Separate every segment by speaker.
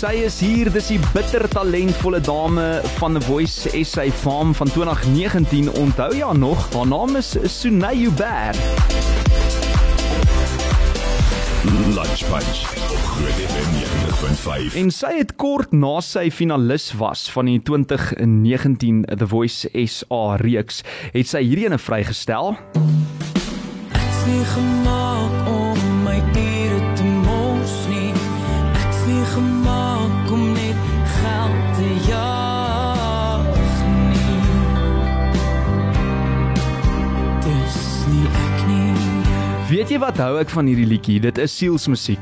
Speaker 1: Sy is hier, dis die bitter talentvolle dame van The Voice SA Farm van 2019. Onthou jy haar nog? Haar naam is Sunay Uber.
Speaker 2: Lunch Punch op Groot FM 90.5.
Speaker 1: En sy het kort na sy finalis was van die 2019 The Voice SA reeks, het sy hierdie ene vrygestel.
Speaker 3: Ek's nie gemaak
Speaker 1: Weet jy wat hou ek van hierdie liedjie? Dit is sielsmusiek.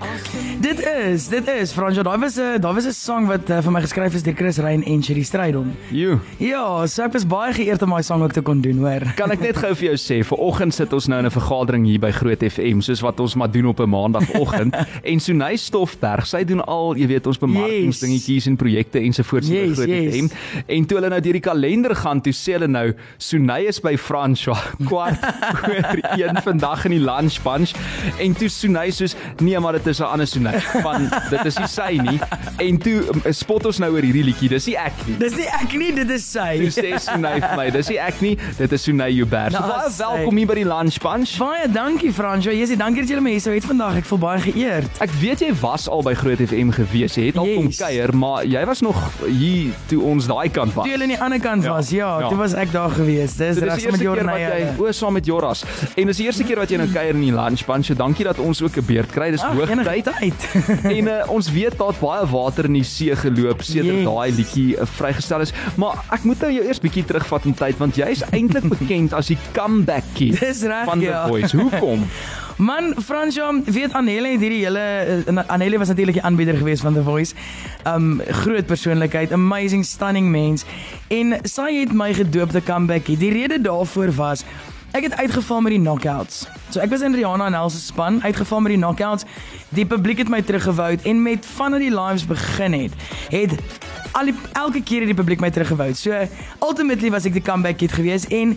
Speaker 4: Dit is, dit is Fransjo, daai was 'n daai was 'n song wat uh, vir my geskryf is deur Chris Rein en Sherry Strydom.
Speaker 1: Jo.
Speaker 4: Ja, so ek was baie geëerd om daai song ook te kon doen, hoor.
Speaker 1: Kan ek net gou vir jou sê, vanoggend sit ons nou in 'n vergadering hier by Groot FM, soos wat ons maar doen op 'n maandagooggend. en Sunay Stoffberg, sy doen al, jy weet, ons bemarkingsdingetjies en projekte ensovoorts by
Speaker 4: Yes,
Speaker 1: Groot
Speaker 4: yes.
Speaker 1: FM. En toe hulle nou deur die kalender gaan, toe sê hulle nou, Sunay is by François kwart oor 1 vandag in die lunch bunch. En toe Sunay soos, nee, maar dit is 'n ander Sunay. Van dit is nie sy nie. En toe spot ons nou oor hierdie liedjie. Dis nie ek nie.
Speaker 4: Dis nie ek nie, dit is
Speaker 1: Toe
Speaker 4: sy.
Speaker 1: sê Sunay vir my, dis nie ek nie, dit is Sunay Uber. So
Speaker 4: Nou,
Speaker 1: baie welkom hier by die lunch bunch.
Speaker 4: Baie dankie Fransjo. Jy sê dankie dat jy my hier sou het vandag. Ek voel baie geëerd.
Speaker 1: Ek weet jy was al by Groot FM gewees. Jy het al kom
Speaker 4: Yes.
Speaker 1: kuier, maar jy was nog hier toe ons daai kant was.
Speaker 4: Toe jy aan die ander kant
Speaker 1: Ja,
Speaker 4: was, ja,
Speaker 1: ja.
Speaker 4: toe was ek daar gewees. Dis
Speaker 1: So
Speaker 4: reg
Speaker 1: die
Speaker 4: met
Speaker 1: jy o saam met Joras. En dis die eerste keer wat jy nou kuier in die lunch bunch. So dankie dat ons ook 'n beurt kry. Dis hoog tyd.
Speaker 4: tyd.
Speaker 1: En uh, ons weet daar't baie water in die see geloop sedert
Speaker 4: Yes.
Speaker 1: daai liedjie uh, vrygestel is. Maar ek moet nou jou eers bietjie terugvat in tyd want jy's eintlik bekend as die comeback kid
Speaker 4: Dis reg,
Speaker 1: van The
Speaker 4: ja.
Speaker 1: Voice. Hoekom?
Speaker 4: Man, Fransjo, weet Anelle het hierdie hele uh, Anelle was natuurlik die aanbieder geweest van The Voice. Um groot persoonlikheid, amazing stunning mens. En sy het my gedoop te comeback. Die rede daarvoor was ek het uitgeval met die knockouts. So ek was in Rihanna en Els se span, uitgeval met die knockouts. Die publiek het my teruggewou en met vanaf die lives begin het, het al die, elke keer het die publiek my teruggewou. So ultimately was ek die comeback kid geweest en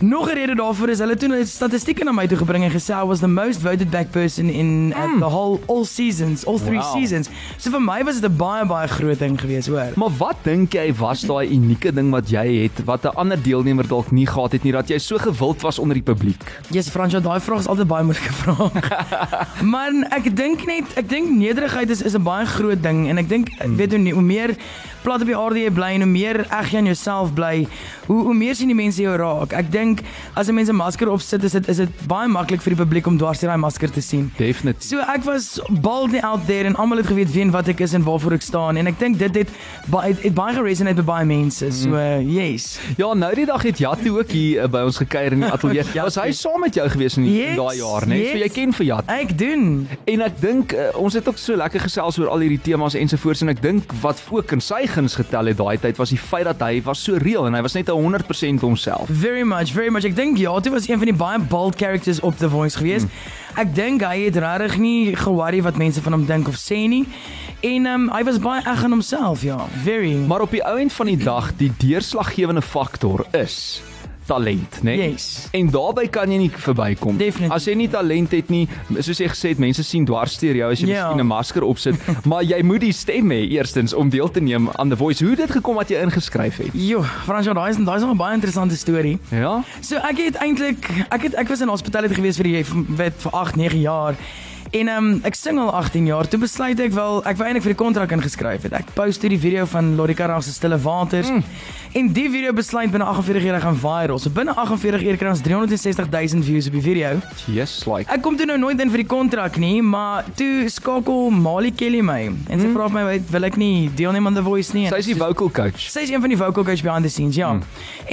Speaker 4: Nog 'n rede daarvoor is hulle toe hulle statistieke na my toe gebring en gesê I was the most voted back person in uh, the whole all seasons, all three
Speaker 1: Wow.
Speaker 4: seasons. So vir my was dit 'n baie baie groot ding geweest, hoor.
Speaker 1: Maar wat dink jy was daai unieke ding wat jy het wat 'n ander deelnemer dalk nie gehad het nie dat jy so gewild was onder die publiek?
Speaker 4: Jesus Fransjo, daai vraag is altyd baie moeilike vraag. Man, ek dink net, ek dink nederigheid is is 'n baie groot ding en ek dink
Speaker 1: Hmm.
Speaker 4: weet hoe, nie- hoe meer plat op die aarde jy bly en hoe meer eg jy aan jouself bly, hoe hoe meer sien die mense jou raak. Ek dink as 'n mens 'n masker opsit, is dit is dit baie maklik vir die publiek om dwars deur daai masker te sien.
Speaker 1: Definitief.
Speaker 4: So ek was boldly out there en almal het geweet wie en wat ek is en waarvoor ek staan en ek dink dit het baie het, het baie geresonate met baie mense. So uh, yes.
Speaker 1: Ja, nou die dag het Jatu ook hier uh, by ons gekuier in die ateljee. Was hy saam met jou gewees in, die, in
Speaker 4: Yes,
Speaker 1: daai jaar, né? Nee? So
Speaker 4: yes.
Speaker 1: jy ken vir Jat.
Speaker 4: Ek doen.
Speaker 1: En ek dink uh, ons het ook so lekker gesels oor al hierdie temas ensovoorts en ek dink wat ook in sy guns getel het daai tyd was die feit dat hy was so real en hy was net 100% homself.
Speaker 4: Very much, very much. Ek dink ja, dit was een van die baie bold characters op The Voice geweest. Mm. Ek dink hy het regtig nie ge-worry wat mense van hom dink of sê nie. En um, hy was baie eg aan homself, ja. Very.
Speaker 1: Maar op die ou end van die dag, die deurslaggewende faktor is talent, né?
Speaker 4: Yes.
Speaker 1: En daarbey kan jy nie verbykom.
Speaker 4: Definitief.
Speaker 1: As jy nie talent het nie, soos jy gesê het, mense sien dwarsteer jou as jy
Speaker 4: Ja.
Speaker 1: miskien 'n masker opsit, maar jy moet die stem hê eerstens om deel te neem aan The Voice. Hoe het dit gekom dat jy ingeskryf het?
Speaker 4: Jo, Fransjo, daai is daai is 'n baie interessante storie.
Speaker 1: Ja?
Speaker 4: So ek het eintlik ek het ek was in hospitaliteit gewees vir die vir, vir 8, 9 jaar. En ehm um, ek sing al 18 jaar. Toe besluit ek wel ek wou eintlik vir die kontrak ingeskryf het. Ek post toe die video van Lori Karag se Stille Waters. Mm. En die video besluit binne 48 ure gaan viral. So binne 48 ure kry ons 360 000 views op die video.
Speaker 1: Yes, like.
Speaker 4: Ek kom toe nou nooit in vir die kontrak nie, maar toe skakel Molly Kelly my en sy mm. vra my wil ek nie deelneem aan The Voice nie.
Speaker 1: Sy is die vocal coach.
Speaker 4: Sy is een van die vocal coach behind the scenes, ja. Hmm.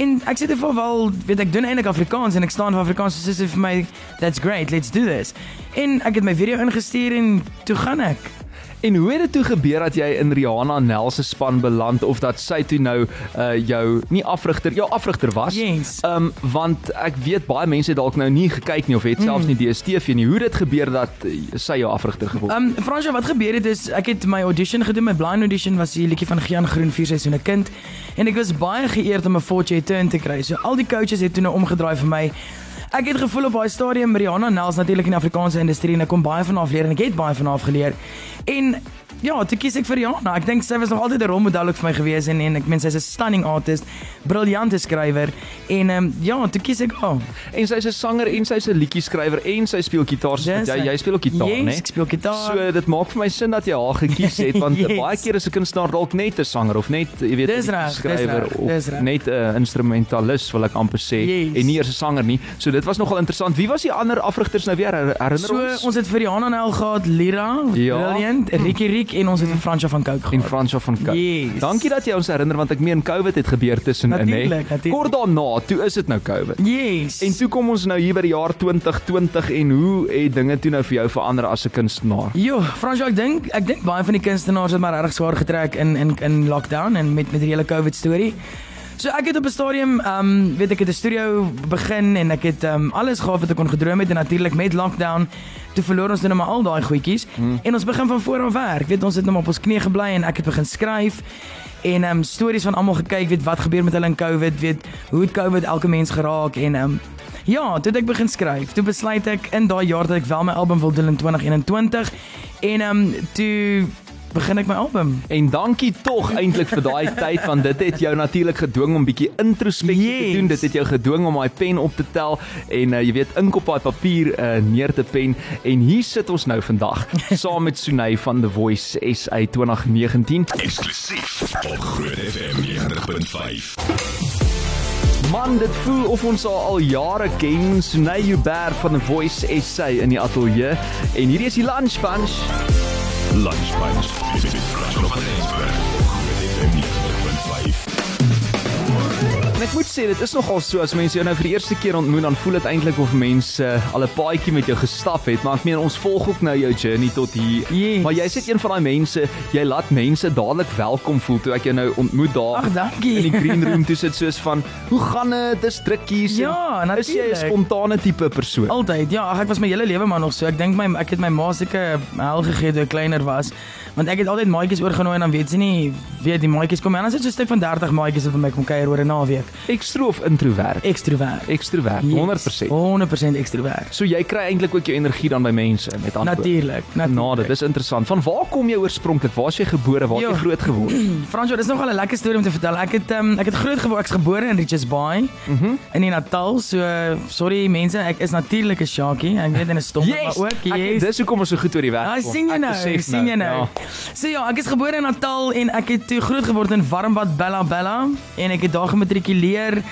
Speaker 4: En ek sê dit vir wel, weet ek doen eintlik Afrikaans en ek staan vir Afrikaans so sê sy vir my, that's great, let's do this. En ek het my video ingestuur en toe gaan ek.
Speaker 1: En hoe het dit toe gebeur dat jy in Rihanna Nel se span beland of dat sy toe nou uh jou nie afrigter, jou afrigter was?
Speaker 4: Yes.
Speaker 1: Um want ek weet baie mense het dalk nou nie gekyk nie of het selfs nie DStv nie. Hoe het dit gebeur dat uh, sy jou afrigter geword het?
Speaker 4: Um Fransjo, wat gebeur het is ek het my audition gedoen, my blind audition was die liedjie van Gian Groen 4 seisoene kind en ek was baie geëerd om 'n Fortune turn te kry. So al die coaches het toe nou omgedraai vir my. Ek het gevoel op daai stadium Rihanna Nels natuurlik in die Afrikaanse industrie en ek kom baie van haar leer en ek het baie van haar geleer. En ja, toe kies ek vir Rihanna. Ek dink sy was nog altyd 'n rolmodel ook vir my gewees en en ek meen sy's 'n stunning artist, briljante skrywer en ehm um, ja, toe kies ek haar.
Speaker 1: En sy's 'n sanger en sy's 'n liedjie skrywer en sy speel gitaar. So
Speaker 4: Dis
Speaker 1: jy jy speel ook gitaar,
Speaker 4: yes,
Speaker 1: né?
Speaker 4: Ek speel gitaar.
Speaker 1: So dit maak vir my sin dat jy haar gekies het want
Speaker 4: Yes.
Speaker 1: baie keer is 'n kunstenaar dalk net 'n sanger of net jy weet 'n skrywer of
Speaker 4: dis
Speaker 1: net 'n instrumentalis wil ek amper sê
Speaker 4: Yes.
Speaker 1: en nie eers 'n sanger nie. So dit was nogal interessant. Wie was die ander afrigters nou weer? Her- Herinner
Speaker 4: So
Speaker 1: ons?
Speaker 4: ons het vir Rihanna Nel gehad, Lira,
Speaker 1: Ja.
Speaker 4: brilliant, Ricky Rick en ons het vir Fransja van Cooke
Speaker 1: en
Speaker 4: gehad.
Speaker 1: Fransja van Cooke.
Speaker 4: Yes.
Speaker 1: Dankie dat jy ons herinner want ek meen COVID het gebeur tussenin, hè.
Speaker 4: Natuurlijk, natuurlijk.
Speaker 1: Kort daarna, toe is dit nou COVID.
Speaker 4: Yes.
Speaker 1: En toe kom ons nou hier by die jaar 2020 en hoe het dinge toe nou vir jou verander as 'n kunstenaar?
Speaker 4: Jo, Fransjo, ek dink ek dink baie van die kunstenaars het maar regtig swaar getrek in in in lockdown en met met die hele COVID storie. So ek het op 'n stadium, ehm um, weet ek het 'n studio begin en ek het ehm um, alles gehad wat ek kon gedroom het en natuurlik met lockdown toe verloor ons nou maar al daai goedjies hmm. en ons begin van voor af werk. Weet ons het nou maar op ons knie gebly en ek het begin skryf en ehm um, stories van almal gekyk, weet wat gebeur met hulle in COVID, weet hoe het COVID elke mens geraak en ehm um, Ja, toe ek begin skryf. Toe besluit ek in daai jaar dat ek wel my album wil doen in 2021 en ehm um, toe begin ek my album.
Speaker 1: En dankie tog eintlik vir daai tyd want dit het jou natuurlik gedwing om bietjie introspeksie yes. te doen. Dit het jou gedwing om daai pen op te tel en uh, jy weet ink op daai papier uh, neer te pen en hier sit ons nou vandag saam met Sunay van The Voice SA 2019.
Speaker 2: Eksklusief op Groot FM 90.5.
Speaker 1: Man, dit voel of ons haar al jare ken. Sunay Huber van The Voice SA in die ateljee en hierdie is die lunch bunch.
Speaker 2: Lunch Bunch.
Speaker 1: Ek moet sê dit is nogal so as mense jou nou vir die eerste keer ontmoet dan voel dit eintlik of mense uh, al 'n paadjie met jou gestap het maar ek meen ons volg ook nou jou journey tot hier.
Speaker 4: Yes.
Speaker 1: Maar jy's net een van daai mense, jy laat mense dadelik welkom voel toe ek jou nou ontmoet daar.
Speaker 4: Ag, dankie.
Speaker 1: In die green room toe sit soos van, "Hoe gaan dit? Dis drukkies."
Speaker 4: Ja,
Speaker 1: En Is jy 'n spontane tipe persoon?
Speaker 4: Altyd. Ja, ag, ek was my hele lewe maar nog so. Ek dink my ek het my ma seker hel gegee toe ek kleiner was. Want ek het altyd maatjies oorgenooi en dan weet jy nie, weet die maatjies kom en dan sit so 'n stuk van 30 maatjies wat by my kom kuier oor 'n naweek.
Speaker 1: Ekstro of introvert?
Speaker 4: Extrovert.
Speaker 1: Ekstrovert, 100%.
Speaker 4: 100% extrovert.
Speaker 1: So jy kry eintlik ook jou energie dan by mense met ander.
Speaker 4: Natuurlik.
Speaker 1: Nou, dit is interessant. Van waar kom jy oorspronklik? Waar is jy gebore? Waar het jy groot geword?
Speaker 4: Fransjo, dis nogal 'n lekker storie om te vertel. Ek het um, ek het groot geword, ek's gebore in Richards Bay. Mm in die Natal. So sorry mense, ek is natuurlik 'n Sharkie. Ek weet in 'n stom maar ook.
Speaker 1: Ek,
Speaker 4: Yes.
Speaker 1: dis hoekom ons so goed oor die weg
Speaker 4: Ja,
Speaker 1: kom.
Speaker 4: sien jy
Speaker 1: Ek
Speaker 4: nou, sien jy nou.
Speaker 1: Ja.
Speaker 4: So ja, ek is gebore in Natal en ek het toe groot geword in Warmbad Bella Bella en ek het daar gematrikuleer.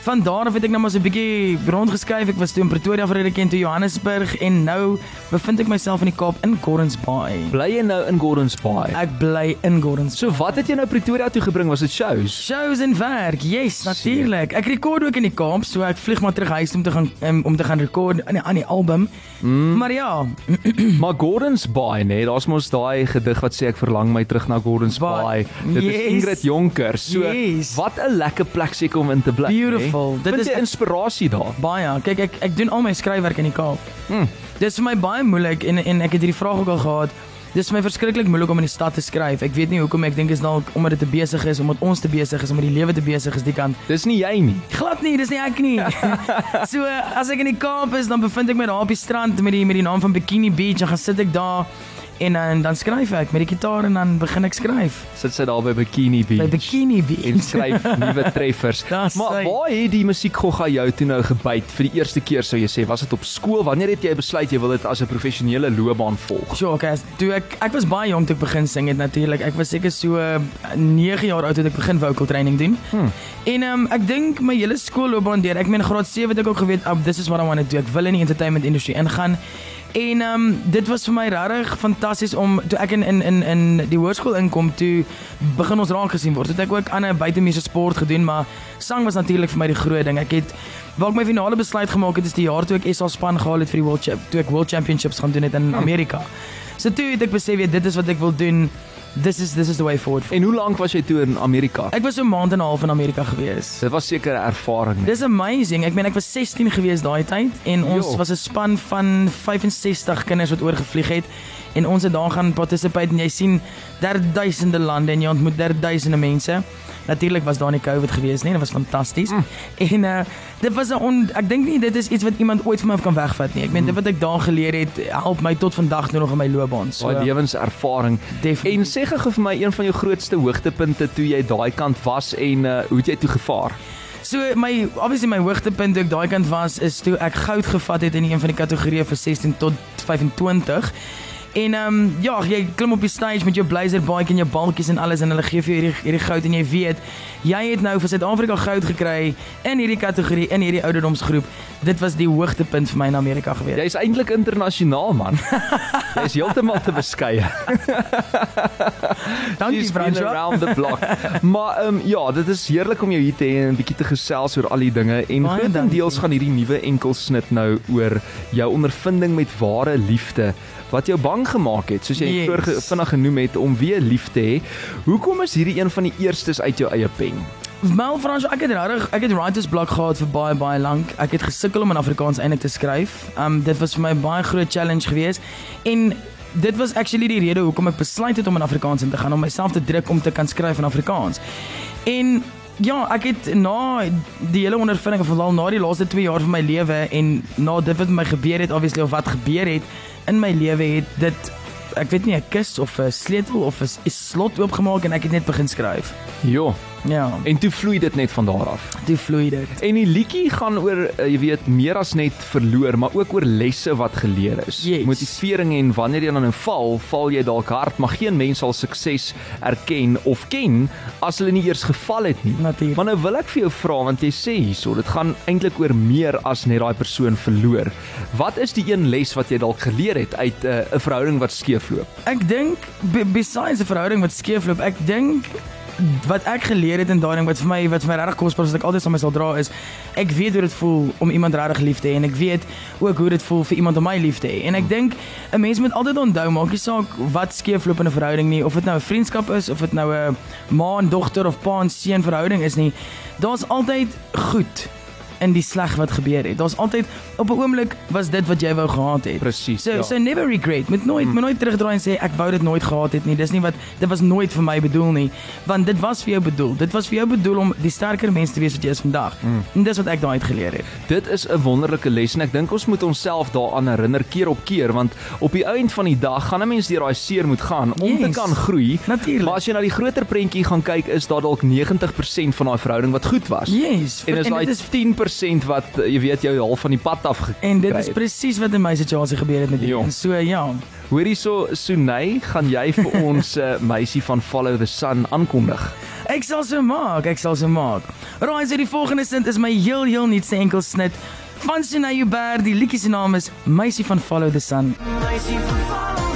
Speaker 4: Van daar af het ek nou maar so 'n bietjie rondgeskuif. Ek was toe in Pretoria vir 'n rukkie en toe Johannesburg en nou bevind ek myself in die Kaap in Gordons Bay.
Speaker 1: Bly jy nou in Gordons Bay?
Speaker 4: Ek bly in Gordons
Speaker 1: So wat het jy nou Pretoria toe gebring? Was dit shows?
Speaker 4: Shows en werk. Yes, natuurlik. Ek rekord ook in die Kaap, so ek vlieg maar terug huis om te gaan um, om te gaan rekord aan die, aan die album. Mm. Maar ja,
Speaker 1: Maar Gordons Bay, nee, daar's mos daai gedig wat sê ek verlang my terug na Gordons
Speaker 4: Bay.
Speaker 1: Dit is
Speaker 4: Yes.
Speaker 1: Ingrid Jonker. So
Speaker 4: Yes.
Speaker 1: wat 'n lekker plek seker om in te bly.
Speaker 4: Beautiful.
Speaker 1: Nee?
Speaker 4: Dit
Speaker 1: Vind
Speaker 4: is
Speaker 1: inspirasie daar.
Speaker 4: baie. Kyk, ek ek doen al my skryfwerk in die Kaap.
Speaker 1: Hmm.
Speaker 4: Dis vir my baie moeilik en en ek het hierdie vraag ook al gehad. Dis vir my verskriklik moeilik om in die stad te skryf. Ek weet nie hoekom ek dink is dalk omdat dit te besig is, omdat ons te besig is, omdat die lewe te besig is die kant.
Speaker 1: Dis nie jy nie.
Speaker 4: Glad nie, dis nie ek nie. so as ek in die Kaap is, dan bevind ek my daar op die strand met die met die naam van Bikini Beach en gaan sit ek daar en dan dan skryf ek met die gitaar en dan begin ek skryf
Speaker 1: Sit sy daar by Bikini Beach.
Speaker 4: by Bikini Beach.
Speaker 1: en skryf nuwe treffers.
Speaker 4: Dis
Speaker 1: maar
Speaker 4: sy.
Speaker 1: waar het die musiekgogga jou toe nou gebyt vir die eerste keer sou jy sê? Was dit op skool? Wanneer het jy besluit jy wil dit as 'n professionele loopbaan volg?
Speaker 4: So, okay, as- toe ek ek was baie jonk toe ek begin sing het natuurlik. Ek was seker so uh, 9 jaar oud toe ek begin vocal training doen. Hmm. En um, ek dink my hele skoolloopbaan deur. Ek meen graad 7 het ek ook geweet, oh, this is what I want to do. Ek wil in die entertainment industry ingaan. En um, dit was vir my regtig fantasties om toe ek in in in in die hoërskool inkom toe begin ons raak gesien word. Toe het ek ook ander buitemuurse sport gedoen, maar sang was natuurlik vir my die groot ding. Ek het waar ek my finale besluit gemaak het is die jaar toe ek SA span gehaal het vir die World Champ, toe ek World Championships gaan doen het in Amerika. So toe het ek besef weet, dit is wat ek wil doen. This is this is the way forward.
Speaker 1: En hoe lank was jy toe in Amerika?
Speaker 4: Ek was so 'n maand en 'n half in Amerika gewees.
Speaker 1: Dit was seker 'n ervaring.
Speaker 4: Dis amazing. Ek meen ek was 16 gewees daai tyd en ons
Speaker 1: Jo.
Speaker 4: was 'n span van 65 kinders wat oorgevlieg het en ons het daar gaan participate en jy sien derduisende lande en jy ontmoet derduisende mense. Natuurlik was daar nie COVID gewees nie. Dit was fantasties. Mm. En uh dit was 'n ek dink nie dit is iets wat iemand ooit van my kan wegvat nie. Ek meen dit wat ek daar geleer het help my tot vandag toe nog in my loopbaan. So
Speaker 1: Daai lewenservaring. En sê gou vir my een van jou grootste hoogtepunte toe jy daai kant was en uh, hoe het jy toe gevaar?
Speaker 4: So my obviously my hoogtepunt toe ek daai kant was is toe ek goud gevat het in een van die kategorieë vir 16 tot 25. En ehm um, ja, jy klim op die stage met jou blazer baadjie en jou balkies en alles en hulle gee vir jou hierdie hierdie goud en jy weet jy het nou vir Suid-Afrika goud gekry in hierdie kategorie in hierdie ouderdomsgroep. Dit was die hoogtepunt vir my in Amerika gewees.
Speaker 1: Jy's eintlik internasionaal man. Jy's heeltemal te beskeie.
Speaker 4: Dankie Franswa.
Speaker 1: around the block. maar ehm um, ja, dit is heerlik om jou hier te hê en 'n bietjie te gesels oor al die dinge en grootendeels gaan hierdie nuwe enkelsnit nou oor jou ondervinding met ware liefde wat jou bang gemaak het soos jy
Speaker 4: Yes.
Speaker 1: vinnig genoem het om weer lief te hê. Hoekom is hierdie een van die eerstes uit jou eie pen?
Speaker 4: Mel Frans, ek het regtig ek het writers block gehad vir baie baie lank. Ek het gesukkel om in Afrikaans eintlik te skryf. Um dit was vir my baie groot challenge geweest en dit was actually die rede hoekom ek besluit het om in Afrikaans in te gaan om myself te druk om te kan skryf in Afrikaans. En ja, ek het na die hele ondervinding veral na die laaste 2 jaar van my lewe en na dit wat met my gebeur het obviously of wat gebeur het in my lewe het dit ek weet nie 'n kus of 'n sleutel of 'n slot oopgemaak en ek het net begin skryf.
Speaker 1: Jo,
Speaker 4: Ja,
Speaker 1: en toe vloei dit net van daar af.
Speaker 4: toe vloei dit.
Speaker 1: En die liedjie gaan oor uh, jy weet meer as net verloor, maar ook oor lesse wat geleer is.
Speaker 4: Yes.
Speaker 1: Motivering en wanneer jy dan nou val, val jy dalk hard, maar geen mens sal sukses erken of ken as hulle nie eers geval het nie.
Speaker 4: Natuurlijk.
Speaker 1: Maar nou wil ek vir jou vra want jy sê hierso, dit gaan eintlik oor meer as net daai persoon verloor. Wat is die een les wat jy dalk geleer het uit uh, 'n verhouding wat skeefloop?
Speaker 4: Ek dink be- besides 'n verhouding wat skeefloop, ek dink wat ek geleer het in daai ding wat vir my wat vir my regtig kosbaar is wat ek altyd aan my sal dra is ek weet hoe dit voel om iemand regtig lief te hê en ek weet ook hoe dit voel vir iemand om my lief te hê. En ek dink 'n mens moet altyd onthou maak nie saak wat skeefloop in 'n verhouding nie of dit nou 'n vriendskap is of dit nou 'n ma en dogter of pa en seun verhouding is nie daar's altyd goed in die sleg wat gebeur het. Daar's altyd op 'n oomblik was dit wat jy wou gehad het.
Speaker 1: Presies,
Speaker 4: So
Speaker 1: ja.
Speaker 4: so never regret. Moet nooit moet nooit terugdraai en sê ek wou dit nooit gehad het nie. Dis nie wat dit was nooit vir my bedoel nie, want dit was vir jou bedoel. Dit was vir jou bedoel om die sterker mens te wees wat jy is vandag. Mm. En dis wat ek daai uit geleer het.
Speaker 1: Dit is 'n wonderlike les en ek dink ons moet onsself daaraan herinner keer op keer want op die eind van die dag gaan 'n mens deur daai seer moet gaan om
Speaker 4: Yes.
Speaker 1: te kan groei.
Speaker 4: Natuurlijk.
Speaker 1: Maar as jy na die groter prentjie gaan kyk, is daar dalk 90% van daai verhouding wat goed was.
Speaker 4: Yes,
Speaker 1: En is
Speaker 4: en
Speaker 1: daai
Speaker 4: dit is
Speaker 1: 10% wat eh, jy weet jou half van die pad af gekry
Speaker 4: en dit is presies wat in my situasie gebeur het met jou. En so ja.
Speaker 1: Hoor hierso Sunay, gaan jy vir ons uh, meisie van Follow the Sun aankondig?
Speaker 4: Ek sal so maak, ek sal so maak. Right, so die volgende sint is my heel heel nuutste enkel snit van Sinay Uber. Die liedjie se naam is Meisie van Follow the Sun.
Speaker 3: Meisie van follow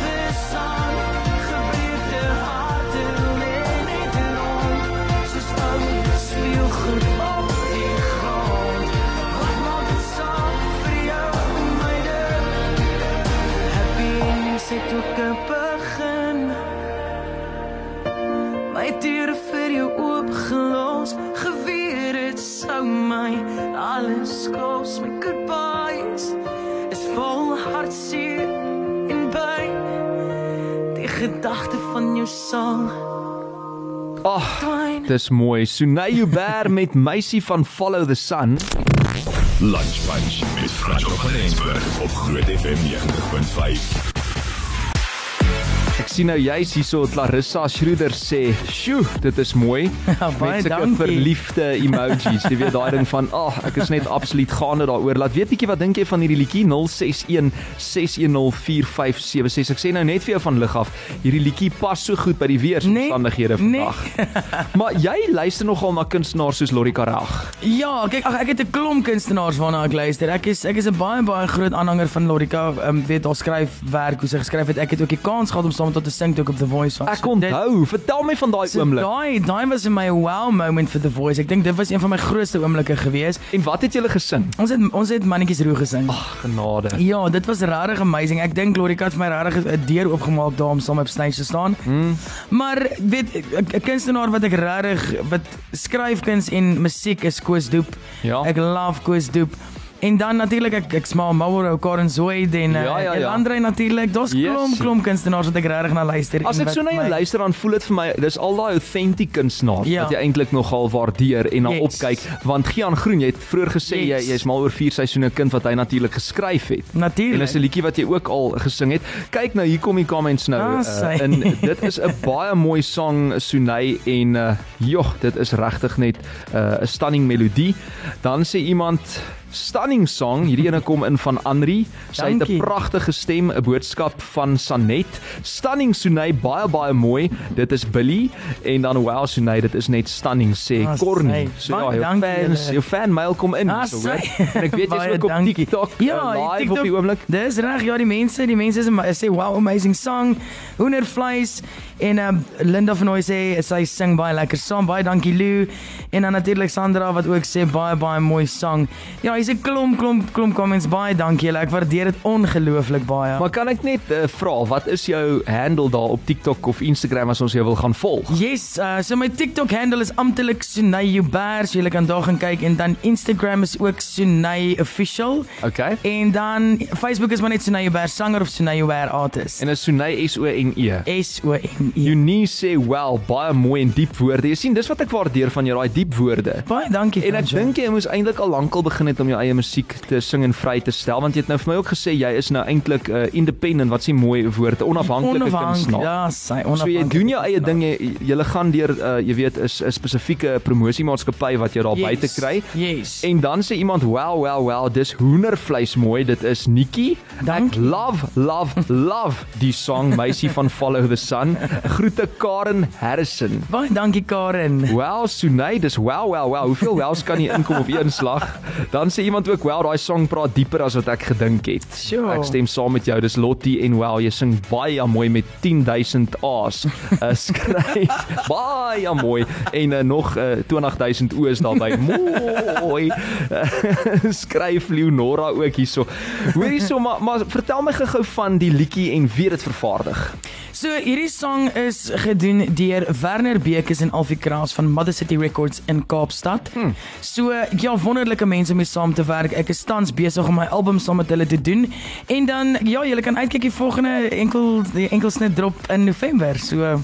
Speaker 3: het ook 'n begin My deure vir jou oopgelos Geweer het sou my alles kos My goodbyes is vol hartseer en pyn Die gedagte van jou sal
Speaker 1: Ag,
Speaker 3: twyn
Speaker 1: dis mooi. Sunay Uber met meisie van Follow the Sun.
Speaker 2: Lunch Bunch met Frans van Rensburg op Groot FM 90.5.
Speaker 1: Ek sien nou juis hierso Clarissa Schroeder sê, "Sjoe, dit is mooi."
Speaker 4: Baie dankie.
Speaker 1: verliefde emojis. Jy weet daai ding van, "Ag, oh, ek is net absoluut gaande daaroor." Laat weet bietjie wat dink jy van hierdie liedjie 061 6104576. Ek sê nou net vir jou van lig af, hierdie liedjie pas so goed by die weeromstandighede
Speaker 4: Nee,
Speaker 1: vandag. maar jy luister nogal na kunstenaars soos Lori Karag.
Speaker 4: Ja, kyk, ag ek het 'n klomp kunstenaars waarna ek luister. Ek is ek is 'n baie baie groot aanhanger van Lorika. Ehm um, weet haar skryfwerk, hoe sy geskryf het. Ek het ook die kans gehad om saam met haar te sing toe ek op The Voice was.
Speaker 1: Ek
Speaker 4: So
Speaker 1: onthou, vertel my van daai
Speaker 4: So
Speaker 1: oomblik.
Speaker 4: daai daai was in my wow moment vir The Voice. Ek dink dit was een van my grootste oomblikke gewees.
Speaker 1: En wat het julle gesing?
Speaker 4: Ons het ons het mannetjies roe gesing.
Speaker 1: Ag, genade.
Speaker 4: Ja, dit was regtig amazing. Ek dink Lorika het vir my regtig 'n deur oopgemaak daar om saam op stage te staan. Mm. Maar weet 'n kunstenaar wat ek regtig wat skryfkuns en musiek is Koos Doep.
Speaker 1: Ja.
Speaker 4: Ek love Koos Doep. En dan natuurlik ek ek smaak Mauro Karen Zoid en
Speaker 1: Ja, ja,
Speaker 4: uh,
Speaker 1: ja.
Speaker 4: Andre natuurlik. Daar's
Speaker 1: Yes.
Speaker 4: klomp klomp kunstenaars wat ek regtig na luister.
Speaker 1: As ek so na jou
Speaker 4: my-
Speaker 1: luister dan voel dit vir my dis al daai authentic kunstenaar
Speaker 4: Ja.
Speaker 1: wat jy eintlik nogal waardeer en na
Speaker 4: Yes.
Speaker 1: opkyk want Gian Groen jy het vroeër gesê
Speaker 4: Yes.
Speaker 1: jy jy's mal oor 4 seisoene kind wat hy natuurlik geskryf het.
Speaker 4: Natuurlik.
Speaker 1: En dis 'n liedjie wat jy ook al gesing het. Kyk nou hier kom die comments nou.
Speaker 4: Ah,
Speaker 1: uh, en dit is 'n baie mooi sang Sunay en uh joh, dit is regtig net 'n uh, stunning melodie. Dan sê iemand Stunning song, hierdie ene kom in van Anri. Sy het 'n pragtige stem, 'n boodskap van Sanet. Stunning Sunay, baie baie mooi. Dit is Billy en dan wow Sunay, dit is net stunning sê
Speaker 4: Ah,
Speaker 1: Corny. So ja, jou fans, jou fan mail kom in.
Speaker 4: Ah,
Speaker 1: so, hoor. En ek weet jy's ook op
Speaker 4: dankie.
Speaker 1: TikTok
Speaker 4: Ja,
Speaker 1: uh, live
Speaker 4: TikTok,
Speaker 1: op die oomblik.
Speaker 4: Dis reg, ja, die mense, die mense sê wow, amazing song. Hoendervleis en um, Linda van Ooy sê sy sing baie lekker saam. Baie dankie Lou. En dan natuurlik Sandra wat ook sê baie baie mooi song. Ja, hier's 'n klomp klomp klomp comments. Baie dankie julle. Ek waardeer dit ongelooflik baie.
Speaker 1: Maar kan ek net uh, vra, wat is jou handle daar op TikTok of Instagram as ons jou wil gaan volg?
Speaker 4: Yes, uh, so my TikTok handle is amptelik Sunay Uber, so julle kan daar gaan kyk en dan Instagram is ook Sunay official.
Speaker 1: Okay.
Speaker 4: En dan Facebook is maar net Sunay Uber sanger of Sunay Uber artist.
Speaker 1: En is Sunay S O N E.
Speaker 4: S O N E.
Speaker 1: Unie sê wel baie mooi en diep woorde. Jy sien, dis wat ek waardeer van jou, daai diep woorde.
Speaker 4: Baie dankie.
Speaker 1: En ek dink jy moes eintlik al lankal begin het om jou eie musiek te sing en vry te stel want jy het nou vir my ook gesê jy is nou eintlik uh, independent, wat sê mooi woorde, onafhanklike kunstenaar.
Speaker 4: Ja, sy
Speaker 1: So
Speaker 4: onafhanklike.
Speaker 1: jy doen jou eie ding, jy, jy gaan deur uh, jy weet is 'n spesifieke promosiemaatskappy wat jou daar
Speaker 4: Yes,
Speaker 1: buite kry.
Speaker 4: Yes.
Speaker 1: En dan sê iemand, "Wow, wow, wow, dis hoendervleis mooi. Dit is Nikki. Ek love, love, love die song Meisie van Follow the Sun. Groete Karen Harrison."
Speaker 4: Baie dankie Karen.
Speaker 1: Wow, Sunay, dis wow, wow, wow. Hoeveel wows kan hier inkom op een slag? Dan sê iemand ook, "Wow, daai song praat dieper as wat ek gedink het."
Speaker 4: Sure.
Speaker 1: Ek stem saam met jou. Dis Lottie en wow, jy sing baie mooi met 10000 A's. Uh, skryf baie mooi en uh, nog uh, 20000 O's daarbey. Mooi. Uh, skryf Leonora ook hierso. Hoor hierso, maar maar vertel my gou-gou van die liedjie en wie dit vervaardig.
Speaker 4: So hierdie song is gedoen deur Werner Bekes en Alfie Kraas van Mother City Records in Kaapstad. Hmm. So ja, wonderlike mense om mee saam te werk. Ek is tans besig om my album saam met hulle te doen. En dan ja, julle kan uitkyk die volgende enkel die enkelsnit drop in November. So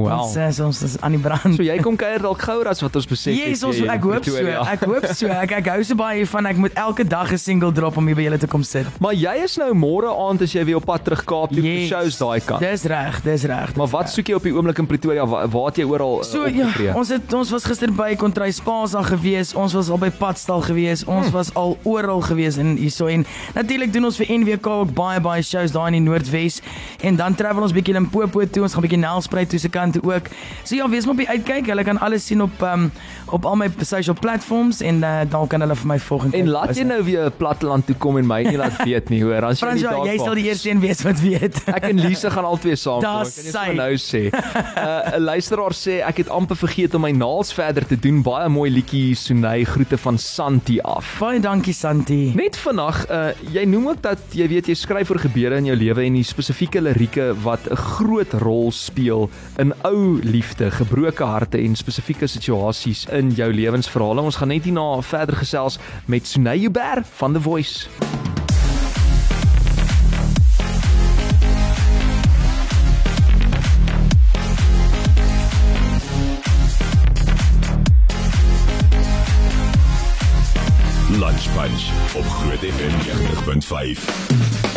Speaker 1: Wow.
Speaker 4: ons, uh, ons is aan die brand.
Speaker 1: So jy kom kuier dalk gouer as wat ons besef
Speaker 4: Yes,
Speaker 1: het
Speaker 4: ons,
Speaker 1: jy in
Speaker 4: ek hoop so. Ek hoop so. Ek ek hou so baie van ek moet elke dag 'n single drop om hier by julle te kom sit.
Speaker 1: Maar jy is nou môre aand as jy weer op pad terug Kaap toe vir shows daai kant.
Speaker 4: Dis reg, dis reg.
Speaker 1: Maar wat soek jy op die oomblik in Pretoria? Waar, waar het jy oral uh,
Speaker 4: So ja,
Speaker 1: opgetree?
Speaker 4: ons het ons was gister by Kontry Spaza gewees, ons was al by Padstal gewees, ons hmm. was al oral gewees in hierso en natuurlik doen ons vir NWK ook baie baie shows daar in die Noordwes en dan travel ons bietjie Limpopo toe, ons gaan bietjie Nelspruit toe se kant toe ook. So ja, wees maar op die uitkyk, hulle kan alles sien op um, op al my social platforms en uh, dan kan hulle vir my volg
Speaker 1: En laat jy nou weer platteland toe kom en my nie laat weet nie, hoor. As jy nie
Speaker 4: Fransjo,
Speaker 1: daar
Speaker 4: jy sal die eerste een wees wat weet.
Speaker 1: Ek en Lise gaan albei saam. kom, ek kan
Speaker 4: sy.
Speaker 1: sommer nou sê. 'n uh, luisteraar sê ek het amper vergeet om my naels verder te doen. Baie mooi liedjie Sunay groete van Santi af.
Speaker 4: Baie dankie Santi.
Speaker 1: Net vannag, uh, jy noem ook dat jy weet jy skryf oor gebeure in jou lewe en die spesifieke lirieke wat 'n groot rol speel in ou liefde, gebroke harte en spesifieke situasies in jou lewensverhale. Ons gaan net hierna verder gesels met Sunay Uber van The Voice.
Speaker 2: Lunch Punch op Groot FM 90.5.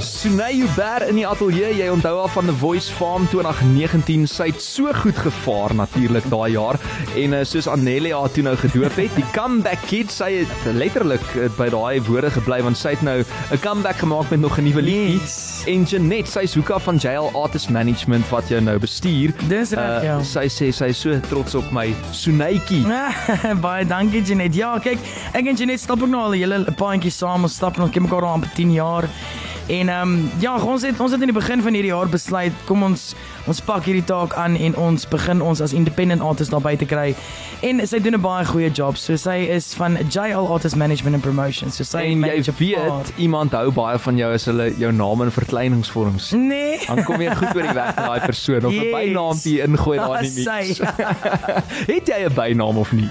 Speaker 1: Sunay Uber in die ateljee, jy onthou haar van The Voice Farm 2019. Sy het so goed gevaar natuurlik daai jaar en uh, soos Annelie haar toe nou gedoop het, die comeback kid, sy het letterlik uh, by daai woorde gebly want sy het nou 'n comeback gemaak met nog 'n nuwe liedjie.
Speaker 4: Yes.
Speaker 1: En Janet, sy is hoeka van JL Artist Management wat jou nou bestuur.
Speaker 4: Dis reg, ja.
Speaker 1: sy sê sy is so trots op my Sunaytjie.
Speaker 4: Baie dankie Janet. Ja, kyk, ek en Janet stap ook nou al 'n hele paadjie saam. Ons stap nog ken mekaar al amper 10 jaar. En ehm um, ja, ons het ons het in die begin van hierdie jaar besluit kom ons ons pak hierdie taak aan en ons begin ons as independent artist daar buite kry. En sy doen 'n baie goeie job. So sy is van JL Artist Management and Promotion. So sy
Speaker 1: En jy weet,
Speaker 4: paar-
Speaker 1: iemand hou baie van jou as hulle jou naam in verkleiningsvorms.
Speaker 4: Nee.
Speaker 1: Dan kom jy goed oor die weg met daai persoon of 'n
Speaker 4: Yes.
Speaker 1: bynaampie ingooi daar in die mix. het jy 'n bynaam of nie?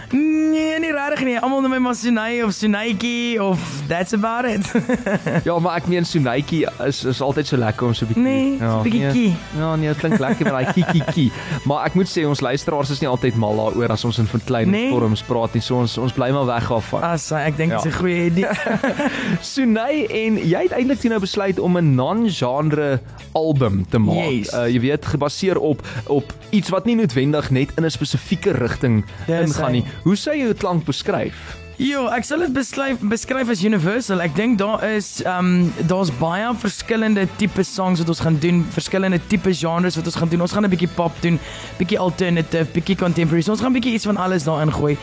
Speaker 4: Nee, nie regtig nie. Almal noem my maar Sunay of Sunaytjie of that's about it.
Speaker 1: Ja, maar ek meen Sunetjie is is altyd so lekker om so 'n bietjie
Speaker 4: Nee,
Speaker 1: ja,
Speaker 4: so 'n bietjie
Speaker 1: nee.
Speaker 4: kie.
Speaker 1: Ja, nee, dit klink lekker met daai kiekie kie. Maar ek moet sê ons luisteraars is nie altyd mal daaroor as ons in verkleiningsvorms praat nie. So ons ons bly maar weg daarvan.
Speaker 4: Asa, ek dink
Speaker 1: Ja.
Speaker 4: dit is 'n goeie idee.
Speaker 1: Sunay en jy het eintlik toe nou besluit om 'n non-genre album te maak.
Speaker 4: Yes.
Speaker 1: Uh jy weet gebaseer op op iets wat nie noodwendig net in 'n spesifieke rigting
Speaker 4: Dis
Speaker 1: ingaan nie. Hoe sou jy jou klank beskryf?
Speaker 4: Jo, ek sal dit beskryf beskryf as universal. Ek dink daar is ehm um, daar's baie verskillende tipe songs wat ons gaan doen, verskillende tipe genres wat ons gaan doen. Ons gaan 'n bietjie pop doen, bietjie alternative, bietjie contemporary. So ons gaan bietjie iets van alles daarin gooi.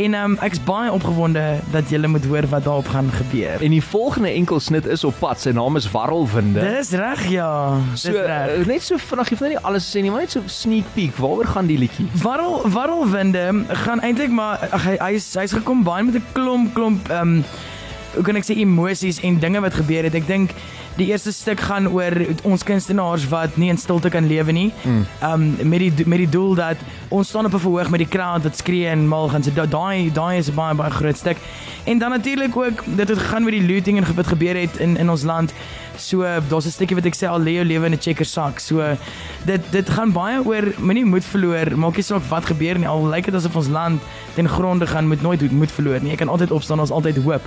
Speaker 4: En ehm um, ek's baie opgewonde dat julle moet hoor wat daarop gaan gebeur.
Speaker 1: En die volgende enkelsnit is op pad. Sy naam is Warrelwinde.
Speaker 4: Dis reg ja.
Speaker 1: So
Speaker 4: Dis reg.
Speaker 1: uh, net so vinnig, jy hoef nou nie alles te sê nie, maar net so sneak peek. Waaroor gaan die liedjie?
Speaker 4: Warrel warrelwinde gaan eintlik maar ag hy hy's hy's gekom baie met 'n klomp klomp ehm um, hoe kan ek sê emosies en dinge wat gebeur het. Ek dink die eerste stuk gaan oor ons kunstenaars wat nie in stilte kan lewe nie. Ehm um, met die met die doel dat ons staan op 'n verhoog met die crowd wat skree en mal gaan. So da- daai daai is 'n baie baie groot stuk. En dan natuurlik ook dit het gegaan met die looting en wat gebeur het in in ons land. So daar's 'n stukkie wat ek sê al jou lewe in 'n checker sak. So dit dit gaan baie oor moenie moed verloor. Maak nie saak wat gebeur nie. Al lyk dit asof ons land ten gronde gaan, moet nooit moed verloor nie. Jy kan altyd opstaan, ons altyd hoop.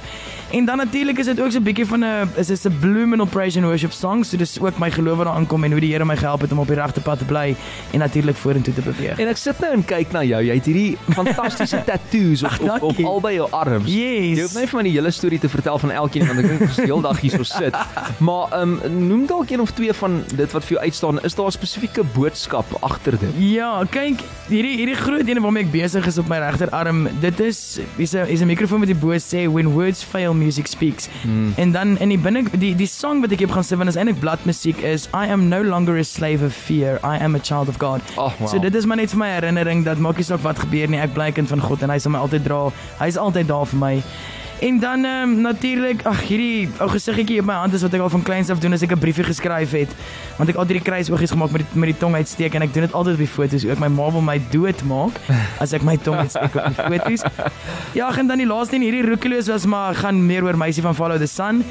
Speaker 4: En dan natuurlik is dit ook so 'n bietjie van 'n is dit 'n blooming praise and worship song. So dis ook my geloof wat daar aankom en hoe die Here my gehelp het om op die regte pad te bly en natuurlik vorentoe te beweeg.
Speaker 1: En ek sit nou en kyk na jou. Jy het hierdie fantastiese tattoos op,
Speaker 4: Ag,
Speaker 1: op, op albei jou arms.
Speaker 4: Yes.
Speaker 1: Jy hoef nie vir my die hele storie te vertel van elkeen want ek dink ons die hele dag hier so sit. Maar ehm um, noem dalk een of twee van dit wat vir jou uitstaan. Is daar 'n spesifieke boodskap agter dit?
Speaker 4: Ja, kyk, hierdie hierdie groot een waarmee ek besig is op my regterarm, dit is is 'n is 'n mikrofoon wat die bo sê when words fail music speaks. Hmm. En dan in die binne die die song wat ek heb gaan sing want is eintlik bladmusiek is I am no longer a slave of fear, I am a child of God.
Speaker 1: Ag, wow.
Speaker 4: So dit is maar net vir my herinnering dat maak nie saak wat gebeur nie, ek bly kind van God en hy sal my altyd dra. Hy's altyd daar vir my. En dan ehm um, natuurlik, ag hierdie ou gesiggetjie op my hand is wat ek al van kleins af doen as ek 'n briefie geskryf het. Want ek al drie kruisoogies gemaak met die, met die tong uitsteek en ek doen dit altyd op die foto's ook. My ma wil my doodmaak as ek my tong uitsteek op die foto's. Ja, en dan die laaste een hierdie roekeloos was maar gaan meer oor meisie van Follow the Sun.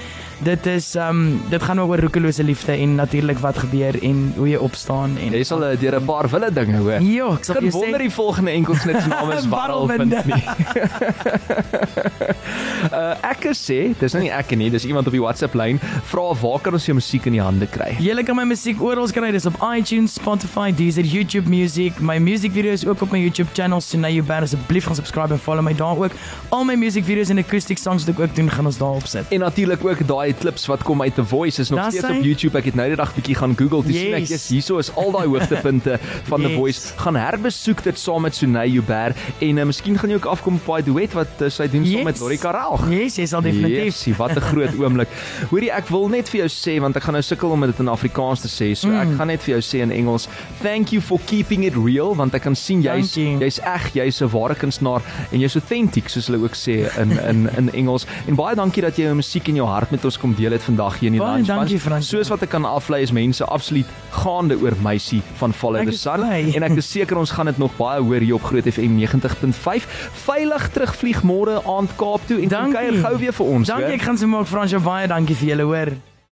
Speaker 4: Dit is ehm um, dit gaan oor roekelose liefde en natuurlik wat gebeur en hoe jy opstaan en
Speaker 1: Jy sal uh, deur 'n paar wille dinge hoor.
Speaker 4: Ja, ek sal jou
Speaker 1: wonder
Speaker 4: sê
Speaker 1: die volgende enkelsnit se naam is
Speaker 4: Warrelwinde.
Speaker 1: Uh, ek sê, dis nou nie ek nie, dis iemand op die WhatsApp lyn vra waar kan ons jou musiek in die hande kry?
Speaker 4: Julle kan my musiek oral kry, dis op iTunes, Spotify, Deezer, YouTube Music. My music videos ook op my YouTube channel. So nou jy band asseblief gaan subscribe en follow my daar ook. Al my music videos en acoustic songs wat ek ook doen, gaan ons daar opsit.
Speaker 1: En natuurlik ook daai klips wat kom uit The Voice is nog
Speaker 4: Daar
Speaker 1: steeds
Speaker 4: sy.
Speaker 1: op YouTube. Ek het nou die dag bietjie gaan Google te sien ek
Speaker 4: Yes.
Speaker 1: hierso is al daai hoogtepunte van The
Speaker 4: Yes.
Speaker 1: Voice. Gaan herbesoek dit saam met Sunay Uber en uh, miskien gaan jy ook afkom op daai duet wat uh, sy doen saam
Speaker 4: Yes.
Speaker 1: met Lori Karel.
Speaker 4: Yes, jy sal definitief.
Speaker 1: Yesie, wat 'n groot oomblik. Hoorie, ek wil net vir jou sê want ek gaan nou sukkel om dit in Afrikaans te sê. So
Speaker 4: Mm.
Speaker 1: ek gaan net vir jou sê in Engels, thank you for keeping it real want ek kan sien jy's jy's eg, jy's 'n ware kunstenaar en jy's authentic soos hulle ook sê in in in Engels. En baie dankie dat jy jou musiek en jou hart met ons kom deel het vandag hier in die
Speaker 4: Baie
Speaker 1: Lunch
Speaker 4: dankie. Frans.
Speaker 1: Soos wat ek kan aflei is mense absoluut gaande oor meisie van Follow
Speaker 4: Ek
Speaker 1: the
Speaker 4: is
Speaker 1: Sun
Speaker 4: bly.
Speaker 1: en ek is seker ons gaan dit nog baie hoor hier op Groot FM 90.5. Veilig terugvlieg môre aand Kaap toe en
Speaker 4: Dankie.
Speaker 1: kuier gou weer vir ons.
Speaker 4: Dankie,
Speaker 1: hoor.
Speaker 4: ek gaan se maak Frans, baie dankie vir julle hoor.